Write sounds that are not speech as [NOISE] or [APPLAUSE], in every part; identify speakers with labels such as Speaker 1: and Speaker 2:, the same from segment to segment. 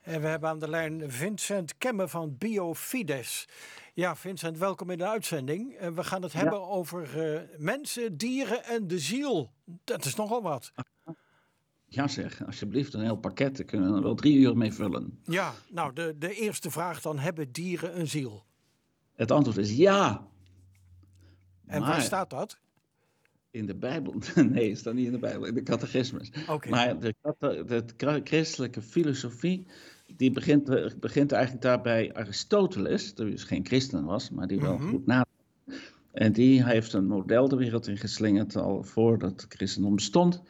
Speaker 1: En we hebben aan de lijn Vincent Kemme van Biofides. Ja, Vincent, welkom in de uitzending. En we gaan het hebben over uh, mensen, dieren en de ziel. Dat is nogal wat.
Speaker 2: Ja zeg, alsjeblieft, een heel pakket. Daar kunnen we er wel drie uur mee vullen.
Speaker 1: Ja, nou, de, de eerste vraag dan, hebben dieren een ziel?
Speaker 2: Het antwoord is ja.
Speaker 1: En waar staat dat?
Speaker 2: In de Bijbel. [LAUGHS] Nee, staat niet in de Bijbel, in de catechismus.
Speaker 1: Okay.
Speaker 2: Maar de, de, christelijke filosofie, die begint, begint eigenlijk daar bij Aristoteles, die dus geen christen was, maar die wel mm -hmm. goed nadacht. En die heeft een model de wereld in geslingerd al voordat het christendom bestond.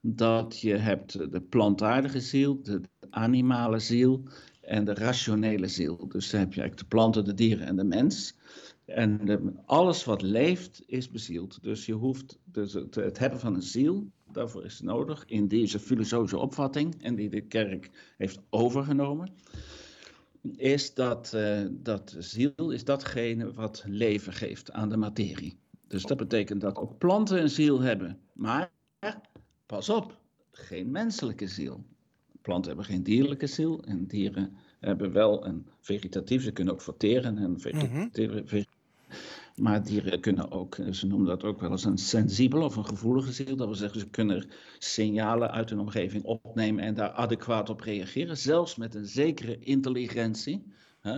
Speaker 2: Dat je hebt de plantaardige ziel, de animale ziel en de rationele ziel. Dus dan heb je eigenlijk de planten, de dieren en de mens. En de, alles wat leeft is bezield. Dus je hoeft dus het, het, hebben van een ziel, daarvoor is nodig, in deze filosofische opvatting, en die de kerk heeft overgenomen, is dat, uh, dat ziel is datgene wat leven geeft aan de materie. Dus dat betekent dat ook planten een ziel hebben. Maar pas op, geen menselijke ziel. Planten hebben geen dierlijke ziel en dieren hebben wel een vegetatief, ze kunnen ook verteren en vegeteren. Mm-hmm. Maar dieren kunnen ook, ze noemen dat ook wel eens een sensibele of een gevoelige ziel. Dat wil zeggen, ze kunnen signalen uit hun omgeving opnemen en daar adequaat op reageren. Zelfs met een zekere intelligentie.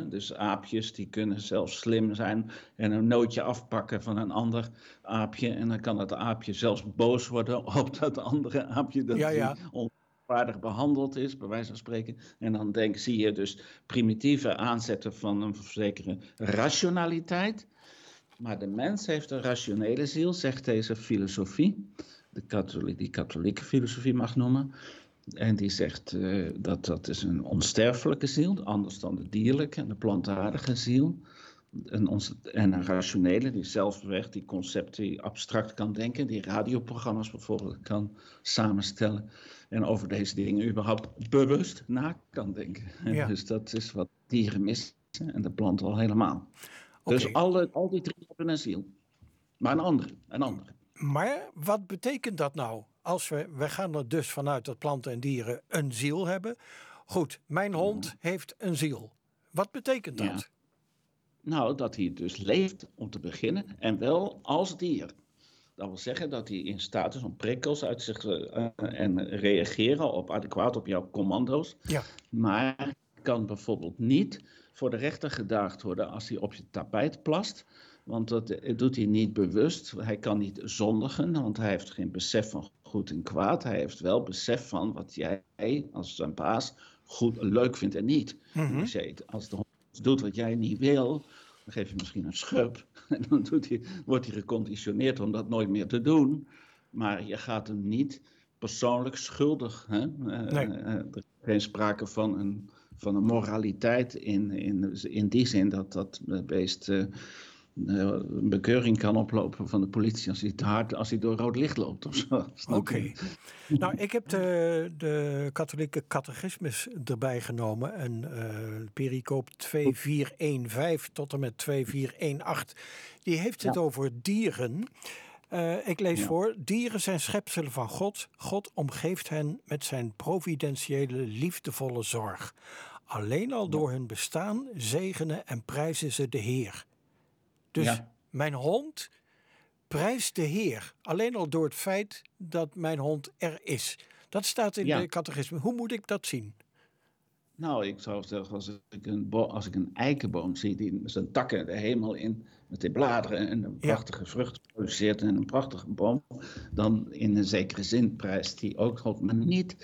Speaker 2: Dus aapjes die kunnen zelfs slim zijn en een nootje afpakken van een ander aapje. En dan kan dat aapje zelfs boos worden [LAUGHS] op dat andere aapje dat
Speaker 1: ja, ja.
Speaker 2: onwaardig behandeld is, bij wijze van spreken. En dan denk, zie je dus primitieve aanzetten van een zekere rationaliteit. Maar de mens heeft een rationele ziel, zegt deze filosofie, de katholiek, die katholieke filosofie mag noemen. En die zegt uh, dat dat is een onsterfelijke ziel, anders dan de dierlijke en de plantaardige ziel. En, ons, en een rationele, die zelfweg die concepten die abstract kan denken, die radioprogramma's bijvoorbeeld kan samenstellen. En over deze dingen überhaupt bewust na kan denken.
Speaker 1: Ja. [LAUGHS]
Speaker 2: Dus dat is wat dieren missen en de planten al helemaal. Dus alle, al die drie hebben een ziel. Maar een andere, een andere.
Speaker 1: Maar wat betekent dat nou? Als we, we gaan er dus vanuit dat planten en dieren een ziel hebben. Goed, mijn hond heeft een ziel. Wat betekent dat?
Speaker 2: Ja. Nou, dat hij dus leeft om te beginnen en wel als dier. Dat wil zeggen dat hij in staat is om prikkels uit zich uh, en reageren op adequaat op jouw commando's.
Speaker 1: Ja.
Speaker 2: Maar kan bijvoorbeeld niet voor de rechter gedaagd worden als hij op je tapijt plast. Want dat doet hij niet bewust. Hij kan niet zondigen, want hij heeft geen besef van goed en kwaad. Hij heeft wel besef van wat jij als zijn baas goed leuk vindt en niet. Dus jij, als de hond doet wat jij niet wil, dan geef je misschien een schub. [LAUGHS] En dan doet hij, wordt hij geconditioneerd om dat nooit meer te doen. Maar je gaat hem niet persoonlijk schuldig. Hè? Eh,
Speaker 1: Nee.
Speaker 2: eh, er is geen sprake van een, van een moraliteit in, in, in die zin dat dat beest eh, eh, een bekeuring kan oplopen van de politie als hij te hard, als hij door rood licht loopt of zo. [LAUGHS]
Speaker 1: Oké. Nou, ik heb de, de katholieke catechismus erbij genomen. En eh pericoop 2415 tot en met 2418. Die heeft het
Speaker 2: Ja.
Speaker 1: over dieren. Eh, ik lees
Speaker 2: Ja.
Speaker 1: voor. Dieren zijn schepselen van God. God omgeeft hen met zijn providentiële, liefdevolle zorg. Alleen al door hun bestaan zegenen en prijzen ze de Heer. Dus
Speaker 2: Ja.
Speaker 1: mijn hond prijst de Heer. Alleen al door het feit dat mijn hond er is. Dat staat in de catechisme. Hoe moet ik dat zien?
Speaker 2: Nou, ik zou zeggen, als ik een, als ik een eikenboom zie die zijn takken de hemel in met die bladeren en een prachtige vrucht produceert en een prachtige boom, dan in een zekere zin prijst die ook God, maar niet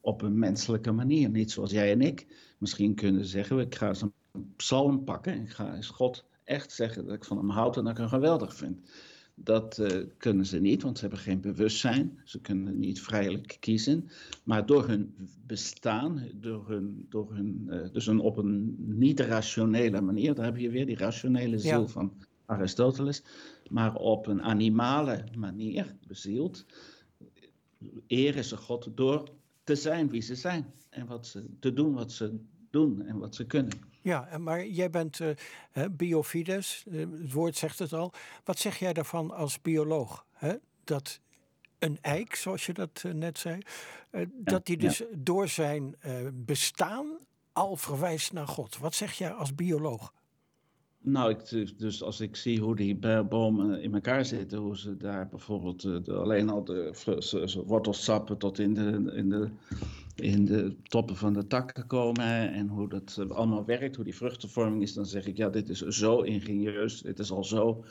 Speaker 2: op een menselijke manier. Niet zoals jij en ik misschien kunnen zeggen, ik ga eens een psalm pakken en ik ga eens God echt zeggen dat ik van hem houd en dat ik hem geweldig vind. Dat eh, kunnen ze niet, want ze hebben geen bewustzijn. Ze kunnen niet vrijelijk kiezen. Maar door hun bestaan, door hun, door hun, eh, dus een, op een niet-rationele manier, daar heb je weer die rationele ziel
Speaker 1: Ja.
Speaker 2: van Aristoteles, maar op een animale manier bezield, eren ze God door te zijn wie ze zijn en wat ze, te doen wat ze doen en wat ze kunnen.
Speaker 1: Ja, maar jij bent hè, biofides, eh, het woord zegt het al. Wat zeg jij daarvan als bioloog? Hè? Dat een eik, zoals je dat eh, net zei, dat die
Speaker 2: ja.
Speaker 1: dus door zijn bestaan al verwijst naar God. Wat zeg jij als bioloog?
Speaker 2: Nou, ik, dus als ik zie hoe die bomen in elkaar zitten, hoe ze daar bijvoorbeeld de, alleen al de wortelsappen tot in de, in, de, in de toppen van de takken komen en hoe dat eh, allemaal werkt, hoe die vruchtenvorming is, dan zeg ik ja, dit is zo ingenieus, dit is al zo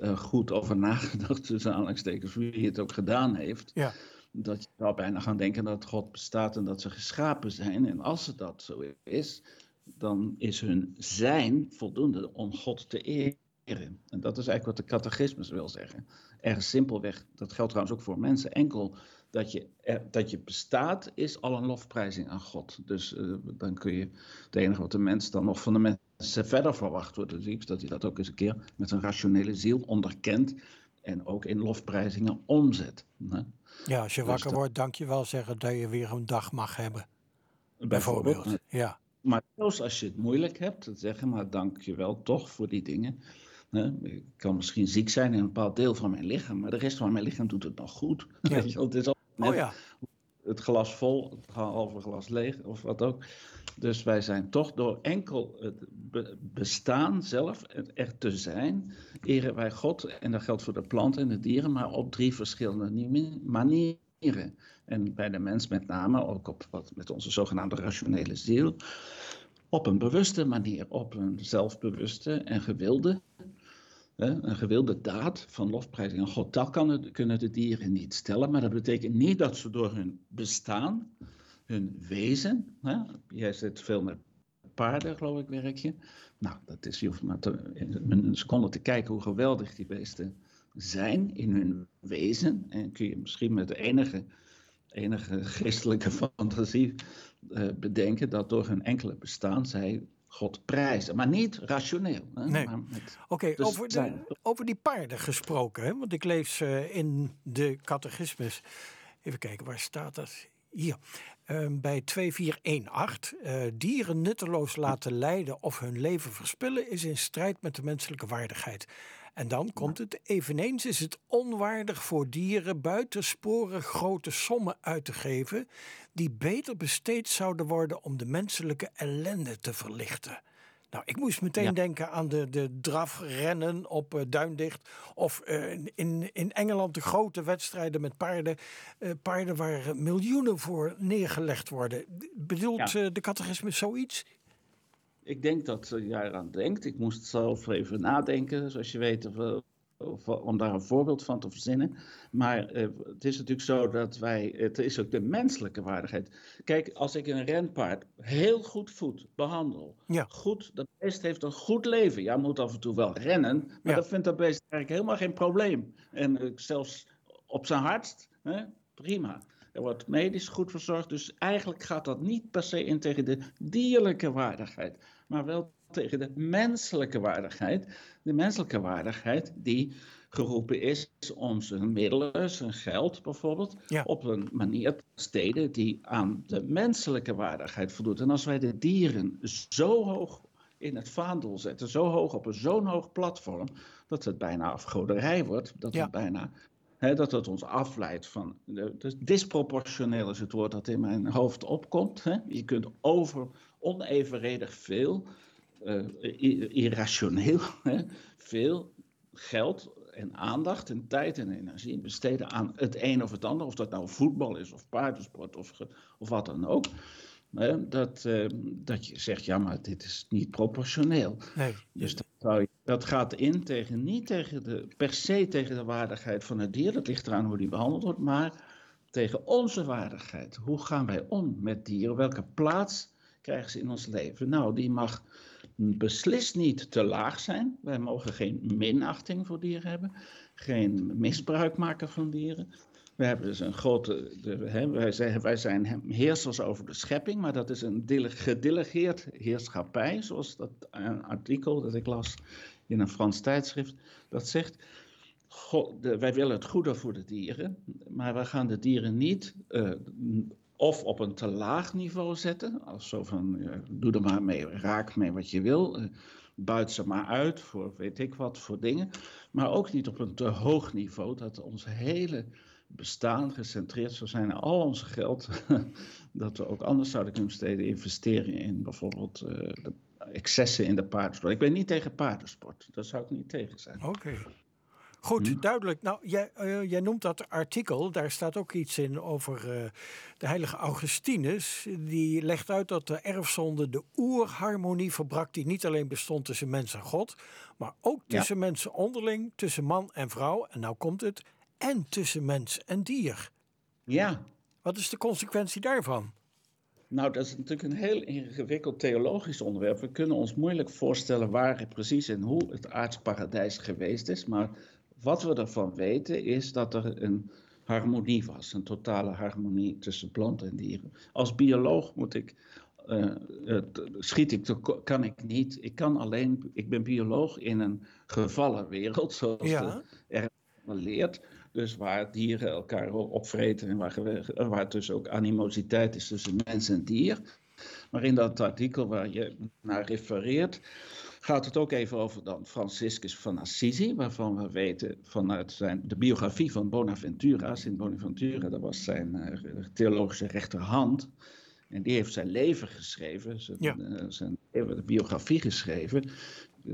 Speaker 2: uh, goed over nagedacht, tussen aanhalingstekens, wie het ook gedaan heeft. Ja. Dat je zou bijna gaan denken dat God bestaat en dat ze geschapen zijn. En als het dat zo is, dan is hun zijn voldoende om God te eren. En dat is eigenlijk wat de catechismus wil zeggen. Erg simpelweg, dat geldt trouwens ook voor mensen, enkel dat je, dat je bestaat is al een lofprijzing aan God. Dus uh, dan kun je, het enige wat de mens dan nog van de mensen verder verwacht wordt, is dat hij dat ook eens een keer met een rationele ziel onderkent en ook in lofprijzingen omzet. Hè?
Speaker 1: Ja, als je dus wakker wordt, dank je wel zeggen dat je weer een dag mag hebben. Bijvoorbeeld, bijvoorbeeld ja.
Speaker 2: Maar zelfs als je het moeilijk hebt, zeggen, maar dank je wel toch voor die dingen. Ik kan misschien ziek zijn in een bepaald deel van mijn lichaam, maar de rest van mijn lichaam doet het nog goed. Ja. [LAUGHS] Weet je, het is net oh ja. het glas vol, het halve glas leeg of wat ook. Dus wij zijn toch door enkel het bestaan zelf, het er te zijn, eren wij God. En dat geldt voor de planten en de dieren, maar op drie verschillende manieren. En bij de mens met name, ook op wat met onze zogenaamde rationele ziel, op een bewuste manier, op een zelfbewuste en gewilde, een gewilde daad van lofprijzing aan God. Dat kan kunnen de dieren niet stellen, maar dat betekent niet dat ze door hun bestaan, hun wezen, hè, jij zit veel met paarden, geloof ik, werk je. Nou, dat is, je hoeft maar een seconde te kijken hoe geweldig die beesten zijn in hun wezen. En kun je misschien met enige enige geestelijke [LAUGHS] fantasie uh, bedenken dat door hun enkele bestaan zij God prijzen. Maar niet rationeel.
Speaker 1: Nee. Oké, over, over die paarden gesproken. Hè? Want ik lees uh, in de catechismus. Even kijken, waar staat dat? Hier. Uh, bij 2418. Uh, eh, dieren nutteloos laten lijden of hun leven verspillen is in strijd met de menselijke waardigheid. En dan komt het, eveneens is het onwaardig voor dieren buitensporig grote sommen uit te geven, die beter besteed zouden worden om de menselijke ellende te verlichten. Nou, ik moest meteen denken aan de, de drafrennen op uh, Duindicht. Of uh, in, in Engeland de grote wedstrijden met paarden. Uh, paarden waar miljoenen voor neergelegd worden. Bedoelt de catechismus zoiets?
Speaker 2: Ik denk dat jij eraan denkt. Ik moest zelf even nadenken, zoals je weet, of, of, om daar een voorbeeld van te verzinnen. Maar eh, het is natuurlijk zo dat wij, het is ook de menselijke waardigheid. Kijk, als ik een renpaard heel goed voed, behandel, ja. goed, dat beest heeft een goed leven. Ja, moet af en toe wel rennen, maar ja. dat vindt dat beest eigenlijk helemaal geen probleem. En zelfs op zijn hardst, hè, prima. Er wordt medisch goed verzorgd, dus eigenlijk gaat dat niet per se in tegen de dierlijke waardigheid maar wel tegen de menselijke waardigheid. De menselijke waardigheid die geroepen is om zijn middelen, zijn geld bijvoorbeeld, op een manier te steden die aan de menselijke waardigheid voldoet. En als wij de dieren zo hoog in het vaandel zetten, zo hoog op een zo'n hoog platform, dat het bijna afgoderij wordt, dat het bijna dat het ons afleidt van. Dus disproportioneel is het woord dat in mijn hoofd opkomt. Je kunt over onevenredig veel, uh, irrationeel, veel geld en aandacht en tijd en energie besteden aan het een of het ander. Of dat nou voetbal is of paardensport of, of wat dan ook. dat, uh, dat je zegt, ja, maar dit is niet proportioneel. Nee. Dus dat, dat, gaat in tegen, niet tegen de, per se tegen de waardigheid van het dier. Dat ligt eraan hoe die behandeld wordt. Maar tegen onze waardigheid. Hoe gaan wij om met dieren? Welke plaats krijgen ze in ons leven? Nou, die mag beslist niet te laag zijn. Wij mogen geen minachting voor dieren hebben, geen misbruik maken van dieren. We hebben dus een grote, de, wij, zijn, wij zijn heersers over de schepping, maar dat is een gedelegeerd heerschappij, zoals dat een artikel dat ik las in een Frans tijdschrift, dat zegt. God, wij willen het goede voor de dieren, maar we gaan de dieren niet uh, of op een te laag niveau zetten, als zo van doe er maar mee, raak mee wat je wil, uh, buit ze maar uit voor weet ik wat voor dingen, maar ook niet op een te hoog niveau dat ons hele bestaan gecentreerd zou zijn. Al ons geld [LAUGHS] dat we ook anders zouden kunnen besteden, investeren in bijvoorbeeld uh, de excessen in de paardensport. Ik ben niet tegen paardensport, daar zou ik niet tegen zijn.
Speaker 1: Oké. Goed, hm? duidelijk. Nou, jij, uh, jij, noemt dat artikel, daar staat ook iets in over uh, de heilige Augustinus. Die legt uit dat de erfzonde de oerharmonie verbrak die niet alleen bestond tussen mens en God, maar ook tussen ja. mensen onderling, tussen man en vrouw, en nou komt het, en tussen mens en dier.
Speaker 2: Ja.
Speaker 1: Wat is de consequentie daarvan?
Speaker 2: Nou, dat is natuurlijk een heel ingewikkeld theologisch onderwerp. We kunnen ons moeilijk voorstellen waar precies en hoe het aardsparadijs geweest is. Maar wat we ervan weten is dat er een harmonie was, een totale harmonie tussen planten en dieren. Als bioloog moet ik, uh, schiet ik, kan ik niet. Ik kan alleen, ik ben bioloog in een gevallen wereld, zoals ja. er leert. Dus waar dieren elkaar opvreten en waar, waar dus ook animositeit is tussen mens en dier. Maar in dat artikel waar je naar refereert, gaat het ook even over dan Franciscus van Assisi, waarvan we weten vanuit zijn, de biografie van Bonaventura. Sint Bonaventura, dat was zijn uh, theologische rechterhand. En die heeft zijn leven geschreven, zijn, ja. uh, zijn de biografie geschreven.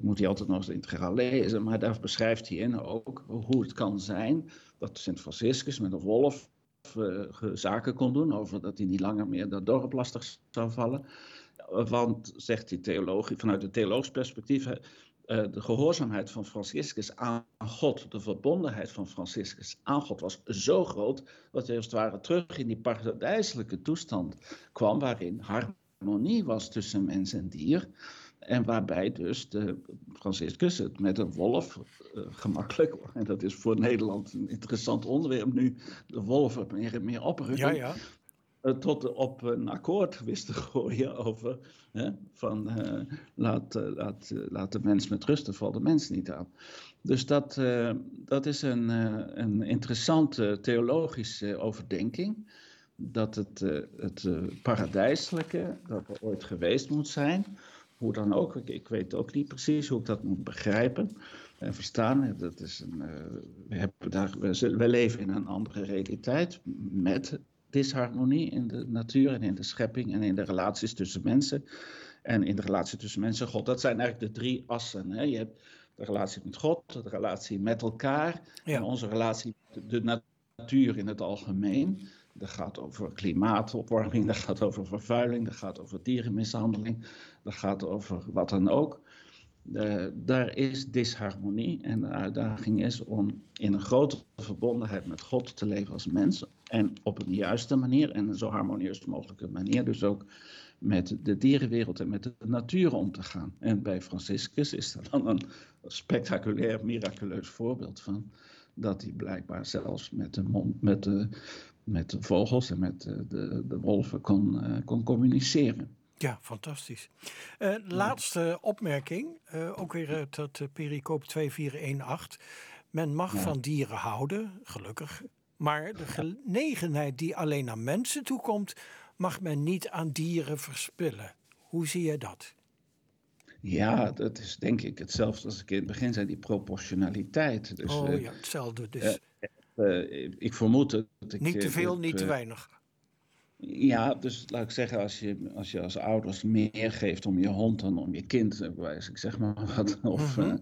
Speaker 2: Moet hij altijd nog eens integraal lezen, maar daar beschrijft hij in ook hoe het kan zijn dat Sint Franciscus met een wolf uh, zaken kon doen, over dat hij niet langer meer dat dorp lastig zou vallen. Want, zegt die theoloog, vanuit het theologisch perspectief, uh, de gehoorzaamheid van Franciscus aan God, de verbondenheid van Franciscus aan God was zo groot dat hij als het ware terug in die paradijselijke toestand kwam waarin harmonie was tussen mens en dier. En waarbij dus de Franciscus het met een wolf uh, gemakkelijk, [LAUGHS] en dat is voor Nederland een interessant onderwerp nu, de wolven meer en meer oprukken.
Speaker 1: Ja, ja.
Speaker 2: Uh, tot op een akkoord wist te [LAUGHS] gooien over hè, van uh, laat, laat, laat de mens met rust, valt de mens niet aan. Dus dat, dat is een, een interessante theologische overdenking. Dat het, het paradijselijke, dat er ooit geweest moet zijn, hoe dan ook. Ik, ik, weet ook niet precies hoe ik dat moet begrijpen en verstaan. Dat is een, uh, we, hebben daar, we, we, leven in een andere realiteit met disharmonie in de natuur en in de schepping en in de relaties tussen mensen. En in de relatie tussen mensen en God. Dat zijn eigenlijk de drie assen. Hè? Je hebt de relatie met God, de relatie met elkaar en onze relatie met de natuur in het algemeen. Dat gaat over klimaatopwarming, dat gaat over vervuiling, dat gaat over dierenmishandeling, dat gaat over wat dan ook. Daar is disharmonie en de uitdaging is om in een grote verbondenheid met God te leven als mens. En op een juiste manier en een zo harmonieus mogelijke manier dus ook met de dierenwereld en met de natuur om te gaan. En bij Franciscus is dat dan een spectaculair, miraculeus voorbeeld van. Dat hij blijkbaar zelfs met de, mond, met de met de vogels en met de, de, de wolven kon, uh, kon communiceren.
Speaker 1: Ja, fantastisch. Uh, laatste opmerking, uh, ook weer tot pericoop 2418. Men mag ja. van dieren houden, gelukkig. Maar de genegenheid die alleen aan mensen toekomt, mag men niet aan dieren verspillen. Hoe zie je dat?
Speaker 2: Ja, dat is denk ik hetzelfde als ik in het begin zei, die proportionaliteit.
Speaker 1: Dus, oh ja, hetzelfde dus.
Speaker 2: Uh, ik vermoed dat ik...
Speaker 1: Niet te veel, niet te weinig.
Speaker 2: Ja, dus laat ik zeggen, als je als, je als ouders meer geeft om je hond dan om je kind, wijs ik zeg maar [LAUGHS] wat. Of, mm -hmm.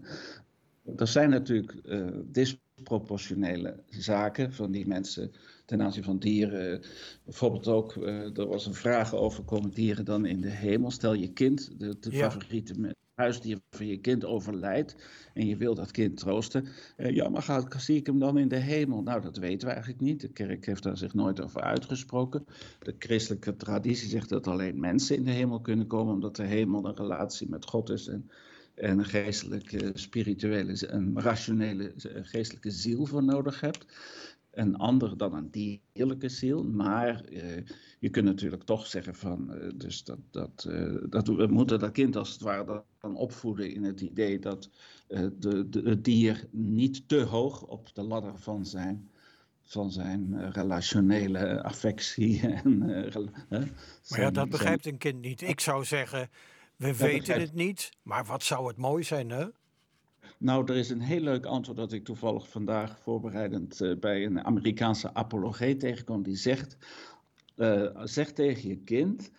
Speaker 2: uh, er zijn natuurlijk uh, disproportionele zaken van die mensen ten aanzien van dieren. Bijvoorbeeld ook, er was een vraag over, komen dieren dan in de hemel? Stel je kind, de, de ja. favoriete huisdier van je kind overlijdt en je wil dat kind troosten. Uh, ja, maar gaat, zie ik hem dan in de hemel? Nou, dat weten we eigenlijk niet. De kerk heeft daar zich nooit over uitgesproken. De christelijke traditie zegt dat alleen mensen in de hemel kunnen komen, omdat de hemel een relatie met God is en, en een geestelijke, spirituele, een rationele geestelijke ziel voor nodig hebt een ander dan een dierlijke ziel. Maar uh, je kunt natuurlijk toch zeggen van, uh, dus dat, dat, uh, dat we moeten dat kind als het ware dan opvoeden in het idee dat de, de, het dier niet te hoog op de ladder van zijn, van zijn relationele affectie. [LAUGHS] En,
Speaker 1: maar ja, dat begrijpt een kind niet. Ik zou zeggen, we weten het niet, maar wat zou het mooi zijn, hè?
Speaker 2: Nou, er is een heel leuk antwoord dat ik toevallig vandaag voorbereidend uh, bij een Amerikaanse apologeet tegenkom. Die zegt, uh, zeg tegen je kind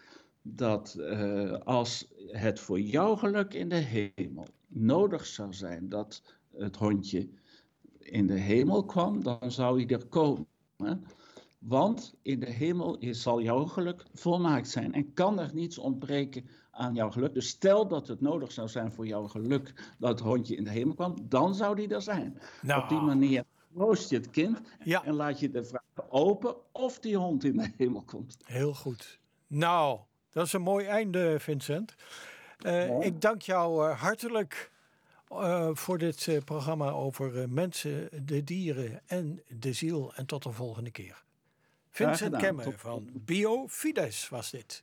Speaker 2: dat uh, als het voor jouw geluk in de hemel nodig zou zijn dat het hondje in de hemel kwam, dan zou hij er komen. Want in de hemel zal jouw geluk volmaakt zijn en kan er niets ontbreken aan jouw geluk. Dus stel dat het nodig zou zijn voor jouw geluk dat het hondje in de hemel kwam, dan zou die er zijn. Nou. Op die manier troost je het kind en laat je de vraag open of die hond in de hemel komt.
Speaker 1: Heel goed. Nou, dat is een mooi einde, Vincent. Uh, Ik dank jou uh, hartelijk uh, voor dit programma over mensen, de dieren en de ziel. En tot de volgende keer. Vincent Kemmer van BioFides was dit.